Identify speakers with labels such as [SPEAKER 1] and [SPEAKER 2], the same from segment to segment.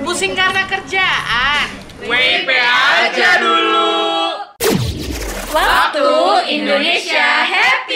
[SPEAKER 1] Pusing karena kerjaan.
[SPEAKER 2] WP aja dulu.
[SPEAKER 3] Waktu Indonesia Happy.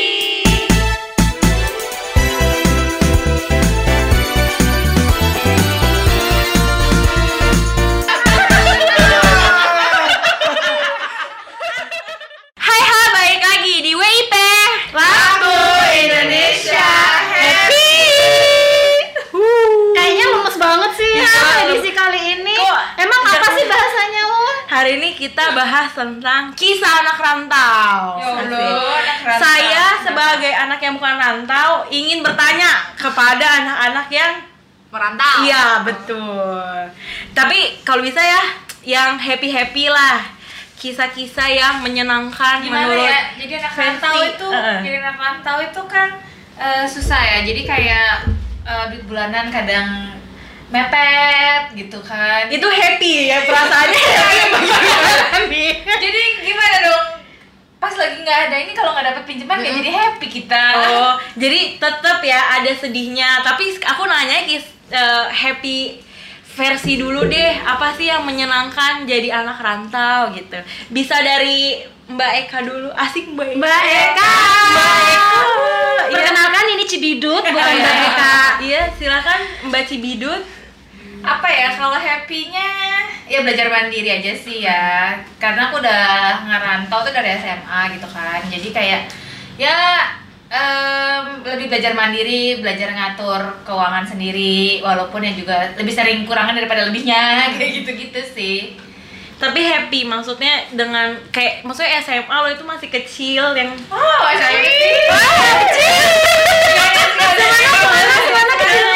[SPEAKER 2] Hari ini kita bahas tentang kisah anak rantau.
[SPEAKER 1] Ya Allah,
[SPEAKER 2] Asik.
[SPEAKER 1] anak rantau.
[SPEAKER 2] Saya sebagai anak yang bukan rantau ingin bertanya kepada anak-anak yang
[SPEAKER 1] Merantau.
[SPEAKER 2] Iya betul. Tapi kalau bisa ya yang happy happy lah. Kisah-kisah yang menyenangkan
[SPEAKER 1] Gimana
[SPEAKER 2] menurut
[SPEAKER 1] ya? Jadi anak
[SPEAKER 2] versi-
[SPEAKER 1] rantau itu,
[SPEAKER 2] Heeh.
[SPEAKER 1] jadi anak rantau itu kan eh, susah ya. Jadi kayak eh, duit bulanan kadang mepet gitu kan.
[SPEAKER 2] itu happy ya perasaannya happy bagaimana nih?
[SPEAKER 1] jadi gimana dong? Pas lagi nggak ada ini kalau nggak dapet pinjaman ya jadi happy kita.
[SPEAKER 2] Oh, jadi tetap ya ada sedihnya. Tapi aku nanya kis eh, happy versi dulu deh. Apa sih yang menyenangkan jadi anak rantau gitu? Bisa dari Mbak Eka dulu. Asik Mbak Eka.
[SPEAKER 3] Mbak Eka.
[SPEAKER 2] Mbak Eka. Iya.
[SPEAKER 3] Perkenalkan ini Cibidut, bukan
[SPEAKER 2] Iya.
[SPEAKER 3] Mbak Eka.
[SPEAKER 2] Iya, silakan Mbak Cibidut.
[SPEAKER 1] apa ya kalau happynya ya belajar mandiri aja sih ya karena aku udah ngerantau tuh dari SMA gitu kan jadi kayak ya em, lebih belajar mandiri belajar ngatur keuangan sendiri walaupun ya juga lebih sering kurangan daripada lebihnya kayak gitu-gitu sih
[SPEAKER 2] Tapi happy maksudnya dengan kayak maksudnya SMA lo itu masih kecil yang
[SPEAKER 1] oh
[SPEAKER 3] kecilnya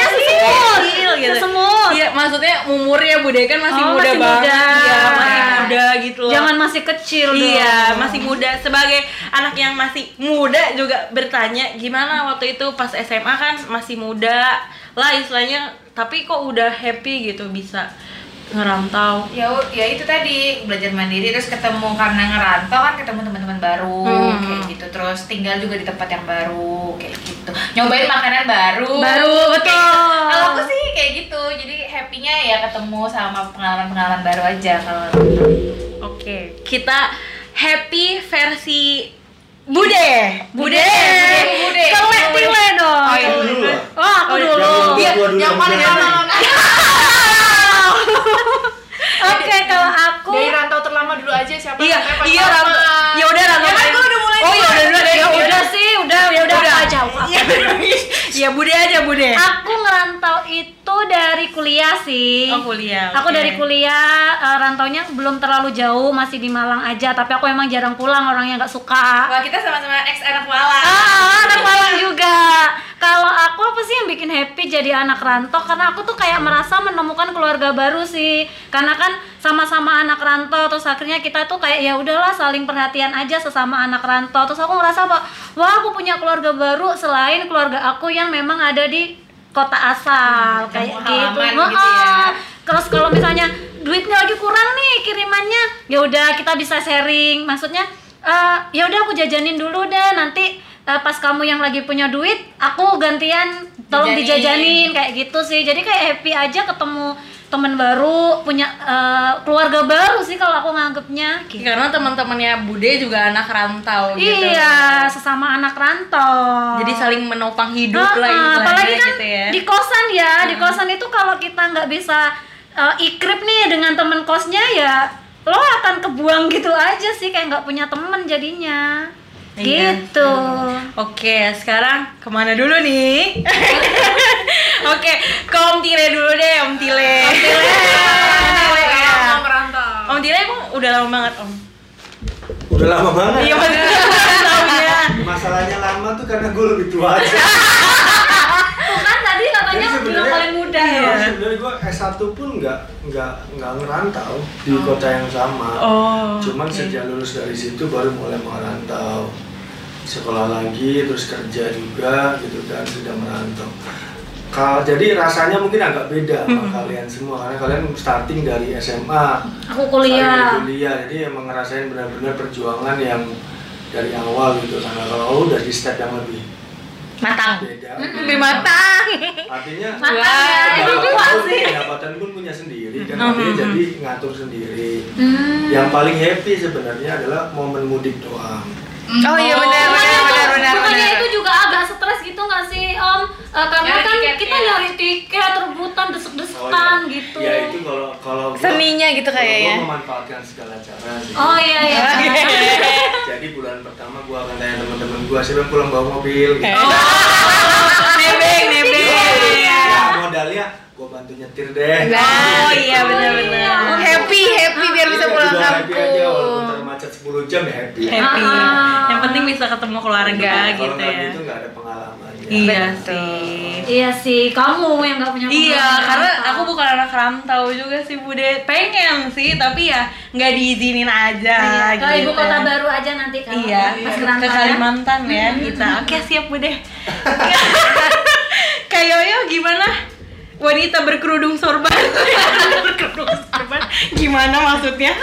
[SPEAKER 3] sesemut.
[SPEAKER 2] Kecil gitu.
[SPEAKER 3] Sesemut.
[SPEAKER 2] Iya, maksudnya umurnya Bude kan masih
[SPEAKER 3] Oh,
[SPEAKER 2] muda
[SPEAKER 3] masih
[SPEAKER 2] banget.
[SPEAKER 3] muda.
[SPEAKER 2] Iya, masih muda gitu loh.
[SPEAKER 3] Jangan masih kecil dong.
[SPEAKER 2] Iya, masih muda. Sebagai anak yang masih muda juga bertanya gimana waktu itu pas SMA kan masih muda lah istilahnya, tapi kok udah happy gitu bisa ngerantau.
[SPEAKER 1] ya ya itu tadi belajar mandiri terus ketemu karena ngerantau kan ketemu teman-teman baru
[SPEAKER 2] Hmm.
[SPEAKER 1] kayak gitu terus tinggal juga di tempat yang baru kayak gitu nyobain makanan baru
[SPEAKER 3] Baru, betul.
[SPEAKER 1] kalau aku sih kayak gitu jadi happynya ya ketemu sama pengalaman-pengalaman baru aja kalau
[SPEAKER 2] Oke, kita happy versi Bude. Bude.
[SPEAKER 1] Bude.
[SPEAKER 3] Tile dong.
[SPEAKER 2] Oh, iya.
[SPEAKER 3] Oh, aku
[SPEAKER 2] Oh, iya.
[SPEAKER 3] dulu.
[SPEAKER 2] Iya,
[SPEAKER 4] Gua dulu
[SPEAKER 2] yang paling
[SPEAKER 4] jangan.
[SPEAKER 2] lama.
[SPEAKER 3] Oke, kalau aku
[SPEAKER 5] Dari rantau terlama dulu aja siapa
[SPEAKER 2] Iya, iya
[SPEAKER 5] lama.
[SPEAKER 2] Rantau. Ya udah Rantau.
[SPEAKER 1] Ya kan gua udah mulai
[SPEAKER 2] Oh, ya udah dulu deh.
[SPEAKER 3] ya udah sih, udah ya udah
[SPEAKER 2] Udah.
[SPEAKER 3] apa aja.
[SPEAKER 2] Iya. Ya Bude aja Bude.
[SPEAKER 3] Aku ngerantau itu dari kuliah sih.
[SPEAKER 2] Oh, kuliah.
[SPEAKER 3] Aku dari kuliah eh, rantaunya belum terlalu jauh, masih di Malang aja. Tapi aku emang jarang pulang, orangnya nggak suka.
[SPEAKER 1] Wah kita sama-sama ex anak Malang
[SPEAKER 3] Ah, anak Malang juga. Kalau aku apa sih yang bikin happy jadi anak rantau? Karena aku tuh kayak merasa menemukan keluarga baru sih. Karena kan sama-sama anak rantau, terus akhirnya kita tuh kayak ya udahlah saling perhatian aja sesama anak rantau. Terus aku ngerasa bahwa wah aku punya keluarga baru selain keluarga aku yang memang ada di kota asal kayak
[SPEAKER 1] kampung
[SPEAKER 3] gitu.
[SPEAKER 1] gitu ya.
[SPEAKER 3] Terus kalau misalnya duitnya lagi kurang nih kirimannya, ya udah kita bisa sharing. Maksudnya eh, ya udah aku jajanin dulu deh nanti eh, pas kamu yang lagi punya duit, aku gantian tolong
[SPEAKER 1] Jajanin.
[SPEAKER 3] dijajanin kayak gitu sih. Jadi kayak happy aja ketemu teman baru, punya eh, keluarga baru sih kalau aku nganggepnya. Gitu.
[SPEAKER 2] Karena teman-temannya Bude juga anak rantau gitu.
[SPEAKER 3] Iya, sesama anak rantau.
[SPEAKER 2] Jadi saling menopang hidup
[SPEAKER 3] Heeh,
[SPEAKER 2] lah istilahnya
[SPEAKER 3] apalagi kan
[SPEAKER 2] gitu ya.
[SPEAKER 3] di kosan ya di kosan itu kalau kita nggak bisa uh, ikrip nih dengan temen kosnya ya lo akan kebuang gitu aja sih kayak nggak punya temen jadinya
[SPEAKER 2] Iya.
[SPEAKER 3] gitu
[SPEAKER 2] Oke, sekarang ke mana dulu nih? Oke, ke Om Tile dulu deh, Om Tile. Om Tile.
[SPEAKER 5] Mau merantau.
[SPEAKER 2] Om Tile emang udah lama banget, Om.
[SPEAKER 4] Udah lama banget.
[SPEAKER 2] Iya, maksudnya.
[SPEAKER 4] Masalahnya lama tuh karena gue lebih tua aja.
[SPEAKER 3] tuh tadi katanya
[SPEAKER 4] Jadi
[SPEAKER 3] bilang
[SPEAKER 4] sebenarnya-
[SPEAKER 3] paling muda
[SPEAKER 2] Iya.
[SPEAKER 3] ya
[SPEAKER 4] Sebenarnya gue S1 pun nggak nggak nggak ngerantau di kota yang sama.
[SPEAKER 2] Oh.
[SPEAKER 4] Cuman
[SPEAKER 2] oke.
[SPEAKER 4] sejak lulus dari situ baru mulai merantau. Sekolah lagi, terus kerja juga gitu kan sudah merantau. Kalau jadi rasanya mungkin agak beda sama
[SPEAKER 2] Hmm.
[SPEAKER 4] kalian semua karena kalian starting dari SMA.
[SPEAKER 3] aku kuliah
[SPEAKER 4] dari kuliah jadi emang ngerasain benar-benar perjuangan yang dari awal gitu karena kalau udah di step yang lebih
[SPEAKER 2] matang.
[SPEAKER 4] beda
[SPEAKER 2] Lebih matang.
[SPEAKER 4] artinya
[SPEAKER 3] matang ya itu
[SPEAKER 4] pun
[SPEAKER 3] sih.
[SPEAKER 4] pendapatan pun punya sendiri kan
[SPEAKER 2] Mhm.
[SPEAKER 4] akhirnya jadi ngatur sendiri
[SPEAKER 3] Hmm.
[SPEAKER 4] yang paling happy sebenarnya adalah momen mudik doang
[SPEAKER 2] Oh iya benar benar benar benar.
[SPEAKER 3] Bukannya
[SPEAKER 2] benar.
[SPEAKER 3] itu juga agak stres gitu nggak sih Om? Eh, karena
[SPEAKER 1] Nyari
[SPEAKER 3] kan
[SPEAKER 1] tiket,
[SPEAKER 3] kita
[SPEAKER 1] ya.
[SPEAKER 3] nyari tiket, rebutan, desek-desekan
[SPEAKER 4] ya.
[SPEAKER 3] gitu.
[SPEAKER 4] ya itu kalau kalau gua-
[SPEAKER 2] Seninya gitu
[SPEAKER 4] kalau
[SPEAKER 2] kayak
[SPEAKER 4] gua
[SPEAKER 2] ya.
[SPEAKER 4] memanfaatkan segala cara sih
[SPEAKER 3] Oh iya iya.
[SPEAKER 4] jadi bulan pertama gua akan tanya teman-teman gua siapa yang pulang bawa mobil gitu.
[SPEAKER 2] nebeng nebeng.
[SPEAKER 4] ya modalnya gua bantu nyetir deh
[SPEAKER 2] Oh iya benar benar.
[SPEAKER 5] Happy, happy biar bisa
[SPEAKER 4] Iya,
[SPEAKER 5] pulang kampung.
[SPEAKER 4] Termacet 10 jam ya happy
[SPEAKER 2] Happy.
[SPEAKER 3] Ah.
[SPEAKER 2] Yang penting bisa ketemu keluarga
[SPEAKER 4] Kalau
[SPEAKER 2] gitu ya.
[SPEAKER 4] gitu nggak ada pengalamannya
[SPEAKER 2] Iya
[SPEAKER 5] Betul.
[SPEAKER 2] sih.
[SPEAKER 3] Iya sih, kamu yang nggak punya
[SPEAKER 2] Iya,
[SPEAKER 3] pengalaman
[SPEAKER 2] karena
[SPEAKER 3] rantau.
[SPEAKER 2] aku bukan anak rantau juga sih Bude. Pengen sih, tapi ya nggak diizinin aja.
[SPEAKER 3] Iya, ke
[SPEAKER 2] gitu.
[SPEAKER 3] ibu kota baru aja nanti kalau
[SPEAKER 2] Iya,
[SPEAKER 3] pas
[SPEAKER 2] ke
[SPEAKER 3] ngerantau ya.
[SPEAKER 2] Kalimantan ya kita. Oke siap Bude. Kayak Yoyo gimana? Wanita berkerudung sorban. berkerudung sorban. Gimana maksudnya?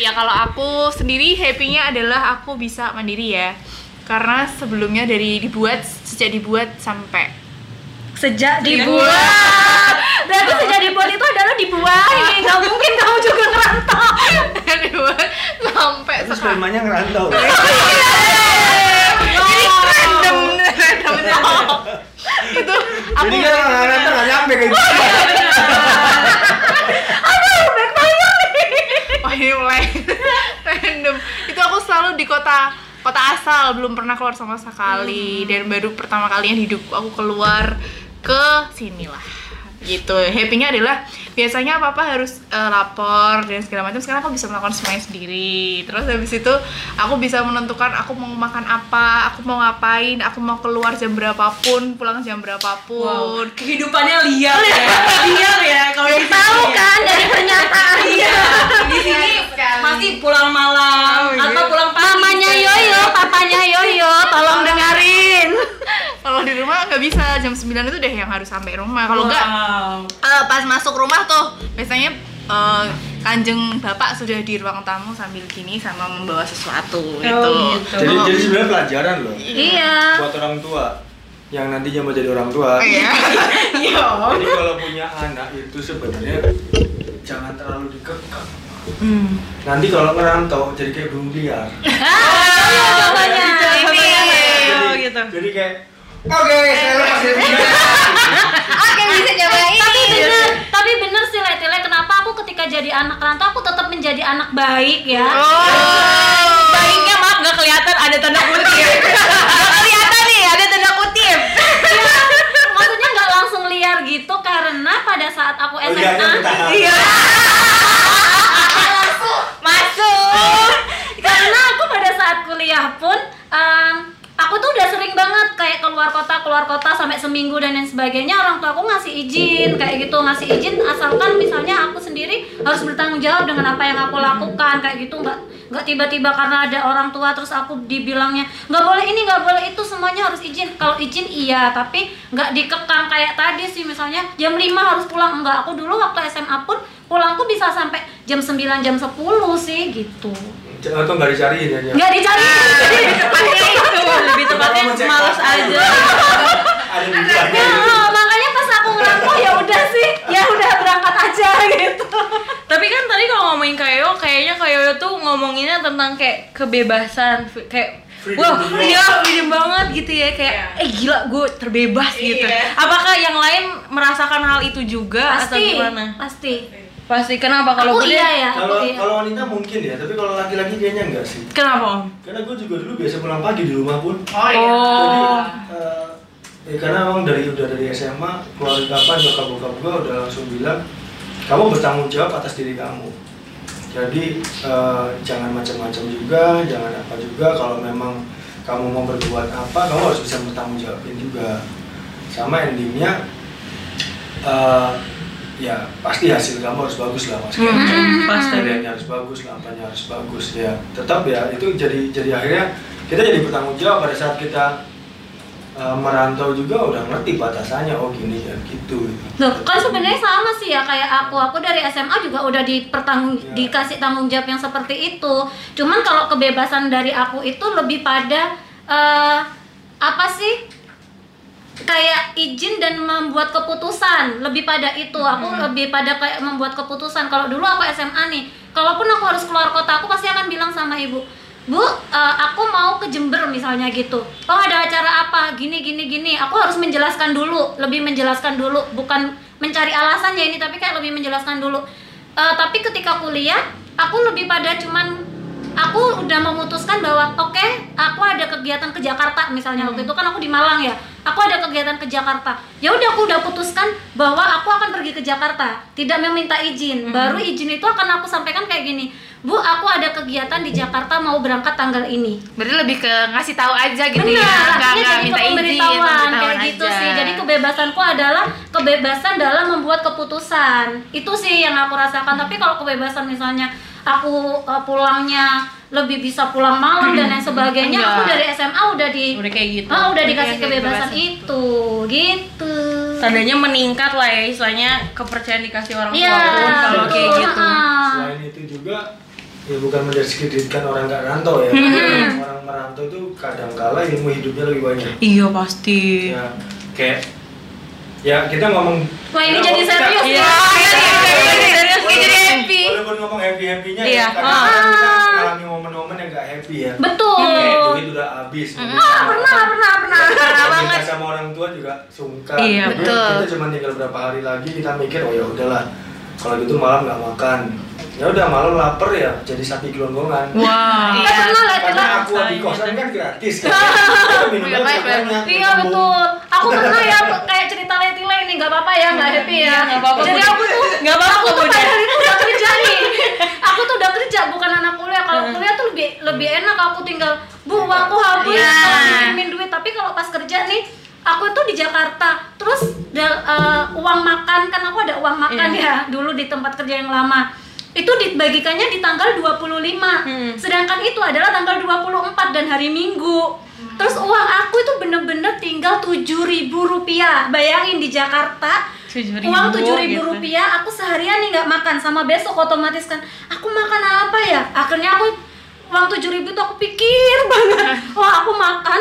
[SPEAKER 5] Ya kalau aku sendiri happy-nya adalah aku bisa mandiri ya. Karena sebelumnya dari dibuat sejak dibuat sampai
[SPEAKER 3] Sejak
[SPEAKER 2] Dibuat.
[SPEAKER 3] dibuat. Berarti sejak dibuat itu adalah dibuahi. Nggak mungkin kamu juga ngerantau.
[SPEAKER 5] dibuat sampai
[SPEAKER 4] Terus
[SPEAKER 5] sekarang.
[SPEAKER 4] temanya ngerantau
[SPEAKER 2] Jadi random, random, random.
[SPEAKER 5] Itu aku
[SPEAKER 4] jadi kan orang ngerantau nggak nyampe kayak gitu
[SPEAKER 5] Oh ini mulai random. Itu aku selalu di kota belum pernah keluar sama sekali dan baru pertama kalinya di hidupku aku keluar ke sini lah. Gitu. Happy-nya adalah biasanya apa-apa harus eh, lapor dan segala macam. Sekarang aku bisa melakukan semuanya sendiri. Terus habis itu aku bisa menentukan aku mau makan apa, aku mau ngapain, aku mau keluar jam berapapun, pulang jam berapapun.
[SPEAKER 2] Wow, kehidupannya liar ya. Liar ya kalau di
[SPEAKER 3] Tahu kan dari pernyataan
[SPEAKER 2] Iya. Di sini masih pulang malam
[SPEAKER 5] Oh, iya.
[SPEAKER 2] atau pulang
[SPEAKER 3] Papanya Yoyo, tolong dengerin.
[SPEAKER 5] Kalau di rumah nggak bisa jam 9 itu deh yang harus sampai rumah. Kalau nggak
[SPEAKER 2] Wow.
[SPEAKER 5] Eh, pas masuk rumah tuh biasanya eh, kanjeng bapak sudah di ruang tamu sambil gini sama membawa sesuatu gitu.
[SPEAKER 2] gitu.
[SPEAKER 4] jadi jadi sebenarnya pelajaran loh
[SPEAKER 3] Iya.
[SPEAKER 4] buat orang tua yang nantinya mau jadi orang tua
[SPEAKER 5] Oh, iya.
[SPEAKER 2] Iya.
[SPEAKER 4] jadi kalau punya anak itu sebenarnya jangan terlalu dikekang
[SPEAKER 2] Hmm.
[SPEAKER 4] nanti kalau ngerantau jadi kayak burung liar
[SPEAKER 3] Jawabannya.
[SPEAKER 2] Ini
[SPEAKER 4] jadi,
[SPEAKER 2] gitu.
[SPEAKER 4] jadi kayak oke saya lepas dari sini
[SPEAKER 5] Oke bisa cobain.
[SPEAKER 3] Tapi bener, tapi bener sih Letile, kenapa aku ketika jadi anak rantau aku tetap menjadi anak baik ya?
[SPEAKER 2] Oh. Baiknya maaf nggak kelihatan ada tanda kutip. Nggak kelihatan nih ada tanda kutip.
[SPEAKER 3] Ya, maksudnya nggak langsung liar gitu karena pada saat aku
[SPEAKER 4] oh iya
[SPEAKER 3] SMA
[SPEAKER 2] Iya.
[SPEAKER 3] Karena aku pada saat kuliah pun em, aku tuh udah sering banget kayak keluar kota keluar kota sampai seminggu dan lain sebagainya orang tua aku ngasih izin kayak gitu ngasih izin asalkan misalnya aku sendiri harus bertanggung jawab dengan apa yang aku lakukan kayak gitu nggak nggak tiba-tiba karena ada orang tua terus aku dibilangnya nggak boleh ini nggak boleh itu semuanya harus izin. Kalau izin iya tapi nggak dikekang kayak tadi sih misalnya jam 5 harus pulang enggak aku dulu waktu SMA pun pulangku bisa sampai jam 9 jam 10 sih gitu.
[SPEAKER 4] Atau nggak dicariin ya
[SPEAKER 3] nggak dicari.
[SPEAKER 2] Tepatnya itu lebih tepatnya malas aja.
[SPEAKER 4] ada di belakang
[SPEAKER 3] Nah, makanya pas aku ngerantau ya udah sih ya udah berangkat aja gitu.
[SPEAKER 2] Tapi kan tadi kalau ngomongin Kayo, kayaknya Kayo tuh ngomonginnya tentang kayak kebebasan, kayak Wah,
[SPEAKER 4] to
[SPEAKER 2] iya freedom banget gitu ya kayak eh gila gue terbebas gitu. Apakah yang lain merasakan hal itu juga atau
[SPEAKER 3] pasti
[SPEAKER 2] gimana?
[SPEAKER 3] pasti
[SPEAKER 2] Pasti. Kenapa? Kalau
[SPEAKER 3] aku
[SPEAKER 2] gue
[SPEAKER 3] iya ya.
[SPEAKER 4] Kalau
[SPEAKER 3] iya.
[SPEAKER 4] kalau wanita mungkin ya tapi kalau laki-laki kayaknya enggak sih.
[SPEAKER 2] Kenapa om?
[SPEAKER 4] karena gue juga dulu biasa pulang pagi di rumah pun.
[SPEAKER 5] Oh iya.
[SPEAKER 4] Jadi,
[SPEAKER 2] Oh.
[SPEAKER 4] eh, ya karena emang dari udah dari SMA keluarga apa nyokap bokap gue udah langsung bilang kamu bertanggung jawab atas diri kamu. Jadi eh, jangan macam-macam juga jangan apa juga. Kalau memang kamu mau berbuat apa kamu harus bisa bertanggung jawabin juga. Sama endingnya eh, ya pasti hasil kamu harus bagus lah mas
[SPEAKER 2] Hmm, pasti.
[SPEAKER 4] Harus bagus, lampanya harus bagus ya. Tetap ya itu jadi jadi akhirnya kita jadi bertanggung jawab pada saat kita uh, merantau juga udah ngerti batasannya oh gini dan gitu.
[SPEAKER 3] Loh, kan sebenarnya sama sih ya kayak aku. Aku dari SMA juga udah dipertanggung
[SPEAKER 4] Iya.
[SPEAKER 3] dikasih tanggung jawab yang seperti itu. Cuman kalau kebebasan dari aku itu lebih pada eh, apa sih? Kayak izin dan membuat keputusan. Lebih pada itu aku lebih pada kayak membuat keputusan. Kalau dulu aku SMA nih kalaupun aku harus keluar kota aku pasti akan bilang sama ibu bu eh, aku mau ke Jember misalnya gitu. Oh ada acara apa? Gini gini gini. Aku harus menjelaskan dulu lebih menjelaskan dulu bukan mencari alasannya ini tapi kayak lebih menjelaskan dulu. Eh, tapi ketika kuliah aku lebih pada cuman aku udah memutuskan bahwa oke aku ada kegiatan ke Jakarta misalnya waktu itu. Kan aku di Malang ya aku ada kegiatan ke Jakarta ya udah aku udah putuskan bahwa aku akan pergi ke Jakarta tidak meminta izin baru izin itu akan aku sampaikan kayak gini bu aku ada kegiatan di Jakarta mau berangkat tanggal ini
[SPEAKER 5] Berarti lebih ke ngasih tahu aja gitu
[SPEAKER 3] Benar,
[SPEAKER 5] ya. Nggak
[SPEAKER 3] artinya
[SPEAKER 5] nggak minta izin,
[SPEAKER 3] kayak gitu
[SPEAKER 5] aja.
[SPEAKER 3] sih. Jadi kebebasanku adalah kebebasan dalam membuat keputusan. Itu sih yang aku rasakan. Tapi kalau kebebasan misalnya aku uh, pulangnya lebih bisa pulang malam dan lain sebagainya, aku
[SPEAKER 5] Enggak.
[SPEAKER 3] dari SMA udah di
[SPEAKER 2] Udah kayak gitu.
[SPEAKER 3] Ah, udah
[SPEAKER 5] Udah
[SPEAKER 3] dikasih
[SPEAKER 5] kayak
[SPEAKER 3] kebebasan
[SPEAKER 5] kebebasan.
[SPEAKER 3] itu, gitu.
[SPEAKER 2] Tandanya meningkat lah ya istilahnya kepercayaan dikasih orang tua
[SPEAKER 3] Iya,
[SPEAKER 2] pun kalau
[SPEAKER 3] betul.
[SPEAKER 2] kayak gitu.
[SPEAKER 3] Ah.
[SPEAKER 4] Selain itu juga ya bukan mendiskreditkan orang nggak rantau ya.
[SPEAKER 3] Hmm.
[SPEAKER 4] Orang merantau itu kadang-kala ilmu hidupnya lebih banyak.
[SPEAKER 2] Iya pasti.
[SPEAKER 4] Ya, kayak ya kita ngomong
[SPEAKER 3] Wah, ini jadi serius
[SPEAKER 2] Iya.
[SPEAKER 3] ya.
[SPEAKER 2] Serius
[SPEAKER 5] Kayak jadi happy.
[SPEAKER 4] Walaupun ngomong happy happynya
[SPEAKER 2] Iya.
[SPEAKER 4] ya, kadang
[SPEAKER 3] Ah.
[SPEAKER 4] kita mengalami momen-momen yang nggak happy ya.
[SPEAKER 3] Betul.
[SPEAKER 4] Kayak duit udah habis. mungkin
[SPEAKER 3] Ah, pernah, pernah, pernah.
[SPEAKER 5] Pernah banget.
[SPEAKER 4] sama orang tua juga sungkan.
[SPEAKER 2] Iya,
[SPEAKER 5] betul.
[SPEAKER 4] Kita cuma tinggal berapa hari lagi kita mikir oh ya udahlah. Kalau gitu malam nggak makan. Ya udah malam lapar ya jadi sapi gelonggongan.
[SPEAKER 2] Wah.
[SPEAKER 5] Iya.
[SPEAKER 3] Pernah lah,
[SPEAKER 4] Karena aku di
[SPEAKER 2] Iya,
[SPEAKER 4] kosan
[SPEAKER 2] iya.
[SPEAKER 4] kan gratis kan. Minumnya
[SPEAKER 5] Iya,
[SPEAKER 4] banyak.
[SPEAKER 3] Iya betul. Aku pernah ya kayak cerita nggak apa-apa ya nggak happy ya.
[SPEAKER 2] Iya, nggak apa-apa,
[SPEAKER 3] Jadi aku tuh
[SPEAKER 2] Nggak apa-apa,
[SPEAKER 3] Aku tuh
[SPEAKER 2] Bunda.
[SPEAKER 3] pada hari itu udah kerja nih. Aku tuh udah kerja bukan anak kuliah. Kalau kuliah tuh lebih lebih enak aku tinggal bu uangku habis dikirimin duit. Tapi kalau pas kerja nih aku tuh di Jakarta terus da- eh, uang makan kan aku ada uang makan ya dulu di tempat kerja yang lama itu dibagikannya di tanggal 25
[SPEAKER 2] Hmm.
[SPEAKER 3] sedangkan itu adalah tanggal 24 dan hari Minggu terus uang aku itu bener-bener tinggal 7.000 rupiah. Bayangin di Jakarta
[SPEAKER 2] 7.000
[SPEAKER 3] uang 7.000
[SPEAKER 2] gitu.
[SPEAKER 3] rupiah aku seharian nih nggak makan. Sama besok otomatis kan aku makan apa ya? Akhirnya aku uang 7.000 itu aku pikir banget. Wah aku makan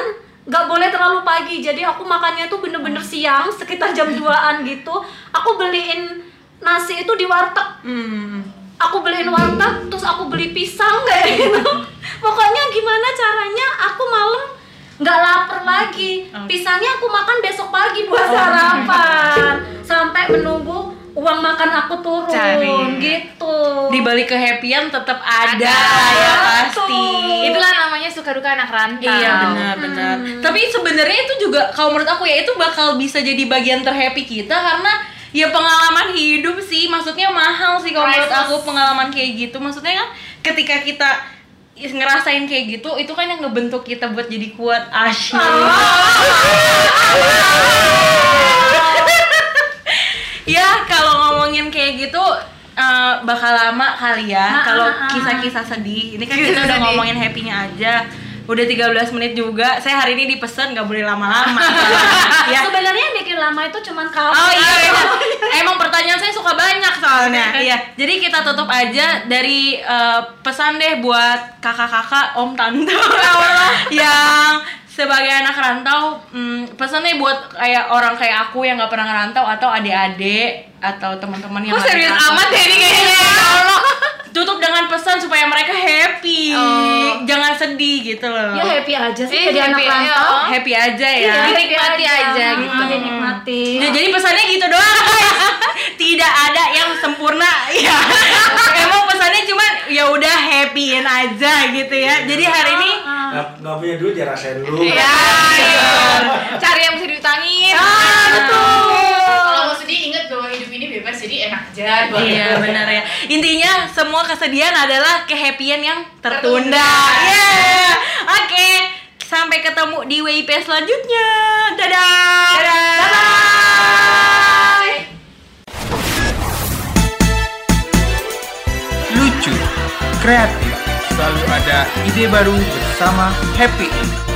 [SPEAKER 3] nggak boleh terlalu pagi. Jadi aku makannya tuh bener-bener siang sekitar jam 2an gitu. Aku beliin nasi itu di warteg.
[SPEAKER 2] Hmm.
[SPEAKER 3] aku beliin warteg terus aku beli pisang kayak gitu. Pokoknya gimana caranya aku malam nggak lapar lagi pisangnya aku makan besok pagi buat sarapan sampai menunggu uang makan aku turun
[SPEAKER 5] Cari.
[SPEAKER 3] gitu
[SPEAKER 2] Di balik kehappyan tetap ada,
[SPEAKER 5] Ada.
[SPEAKER 2] ya pasti.
[SPEAKER 5] Itulah namanya suka duka anak rantau.
[SPEAKER 2] Iya benar benar. Tapi sebenarnya itu juga kalau menurut aku ya itu bakal bisa jadi bagian terhappy kita karena ya pengalaman hidup sih. Maksudnya mahal sih kalau menurut aku pengalaman kayak gitu. Maksudnya kan ketika kita ngerasain kayak gitu itu kan yang ngebentuk kita buat jadi kuat asyik. ya kalau ngomongin kayak gitu eh, bakal lama kali ya kalau
[SPEAKER 3] ah, ah.
[SPEAKER 2] kisah-kisah sedih. Ini kan kita udah ngomongin happy-nya aja. Udah 13 menit juga. Saya hari ini dipesan nggak boleh lama-lama. ya.
[SPEAKER 3] sebenarnya yang bikin lama itu cuman kamu
[SPEAKER 2] Oh iya, iya. Emang pertanyaan saya suka banyak soalnya. Iya. Jadi kita tutup aja dari eh, pesan deh buat kakak-kakak, om tante yang sebagai anak rantau, hmm, pesannya buat kayak orang kayak aku yang nggak pernah ngerantau atau adik-adik atau teman-teman yang lagi
[SPEAKER 5] serius amat ya ini kayaknya? Ya Allah.
[SPEAKER 2] Tutup dengan pesan supaya mereka happy,
[SPEAKER 5] Oh.
[SPEAKER 2] jangan sedih gitu loh.
[SPEAKER 3] ya happy aja sih
[SPEAKER 5] Iya,
[SPEAKER 3] jadi anak
[SPEAKER 5] happy,
[SPEAKER 3] rantau
[SPEAKER 5] iya.
[SPEAKER 2] Happy aja ya.
[SPEAKER 3] Iya, happy
[SPEAKER 5] Dinikmati aja
[SPEAKER 3] Hmm,
[SPEAKER 5] gitu.
[SPEAKER 3] dinikmati
[SPEAKER 2] Ya, jadi pesannya gitu doang guys. Tidak ada yang sempurna ya. Emang pesannya cuma ya udah happyin aja gitu ya. Jadi hari ini
[SPEAKER 3] Ah.
[SPEAKER 4] Nggak nggak punya duit ya rasain dulu.
[SPEAKER 5] Iya, iya. Cari yang bisa diutangin.
[SPEAKER 2] Ah, betul.
[SPEAKER 1] Kalau mau sedih inget bahwa hidup ini bebas jadi enak aja. buat
[SPEAKER 2] Iya benar ya. Intinya semua kesedihan adalah kehappyan yang tertunda.
[SPEAKER 1] Tertunda.
[SPEAKER 2] Yeah. Oke. Sampai ketemu di WIP selanjutnya. Dadah.
[SPEAKER 5] Dadah.
[SPEAKER 2] Bye.
[SPEAKER 6] lucu, kreatif, selalu ada ide baru bersama Happy In.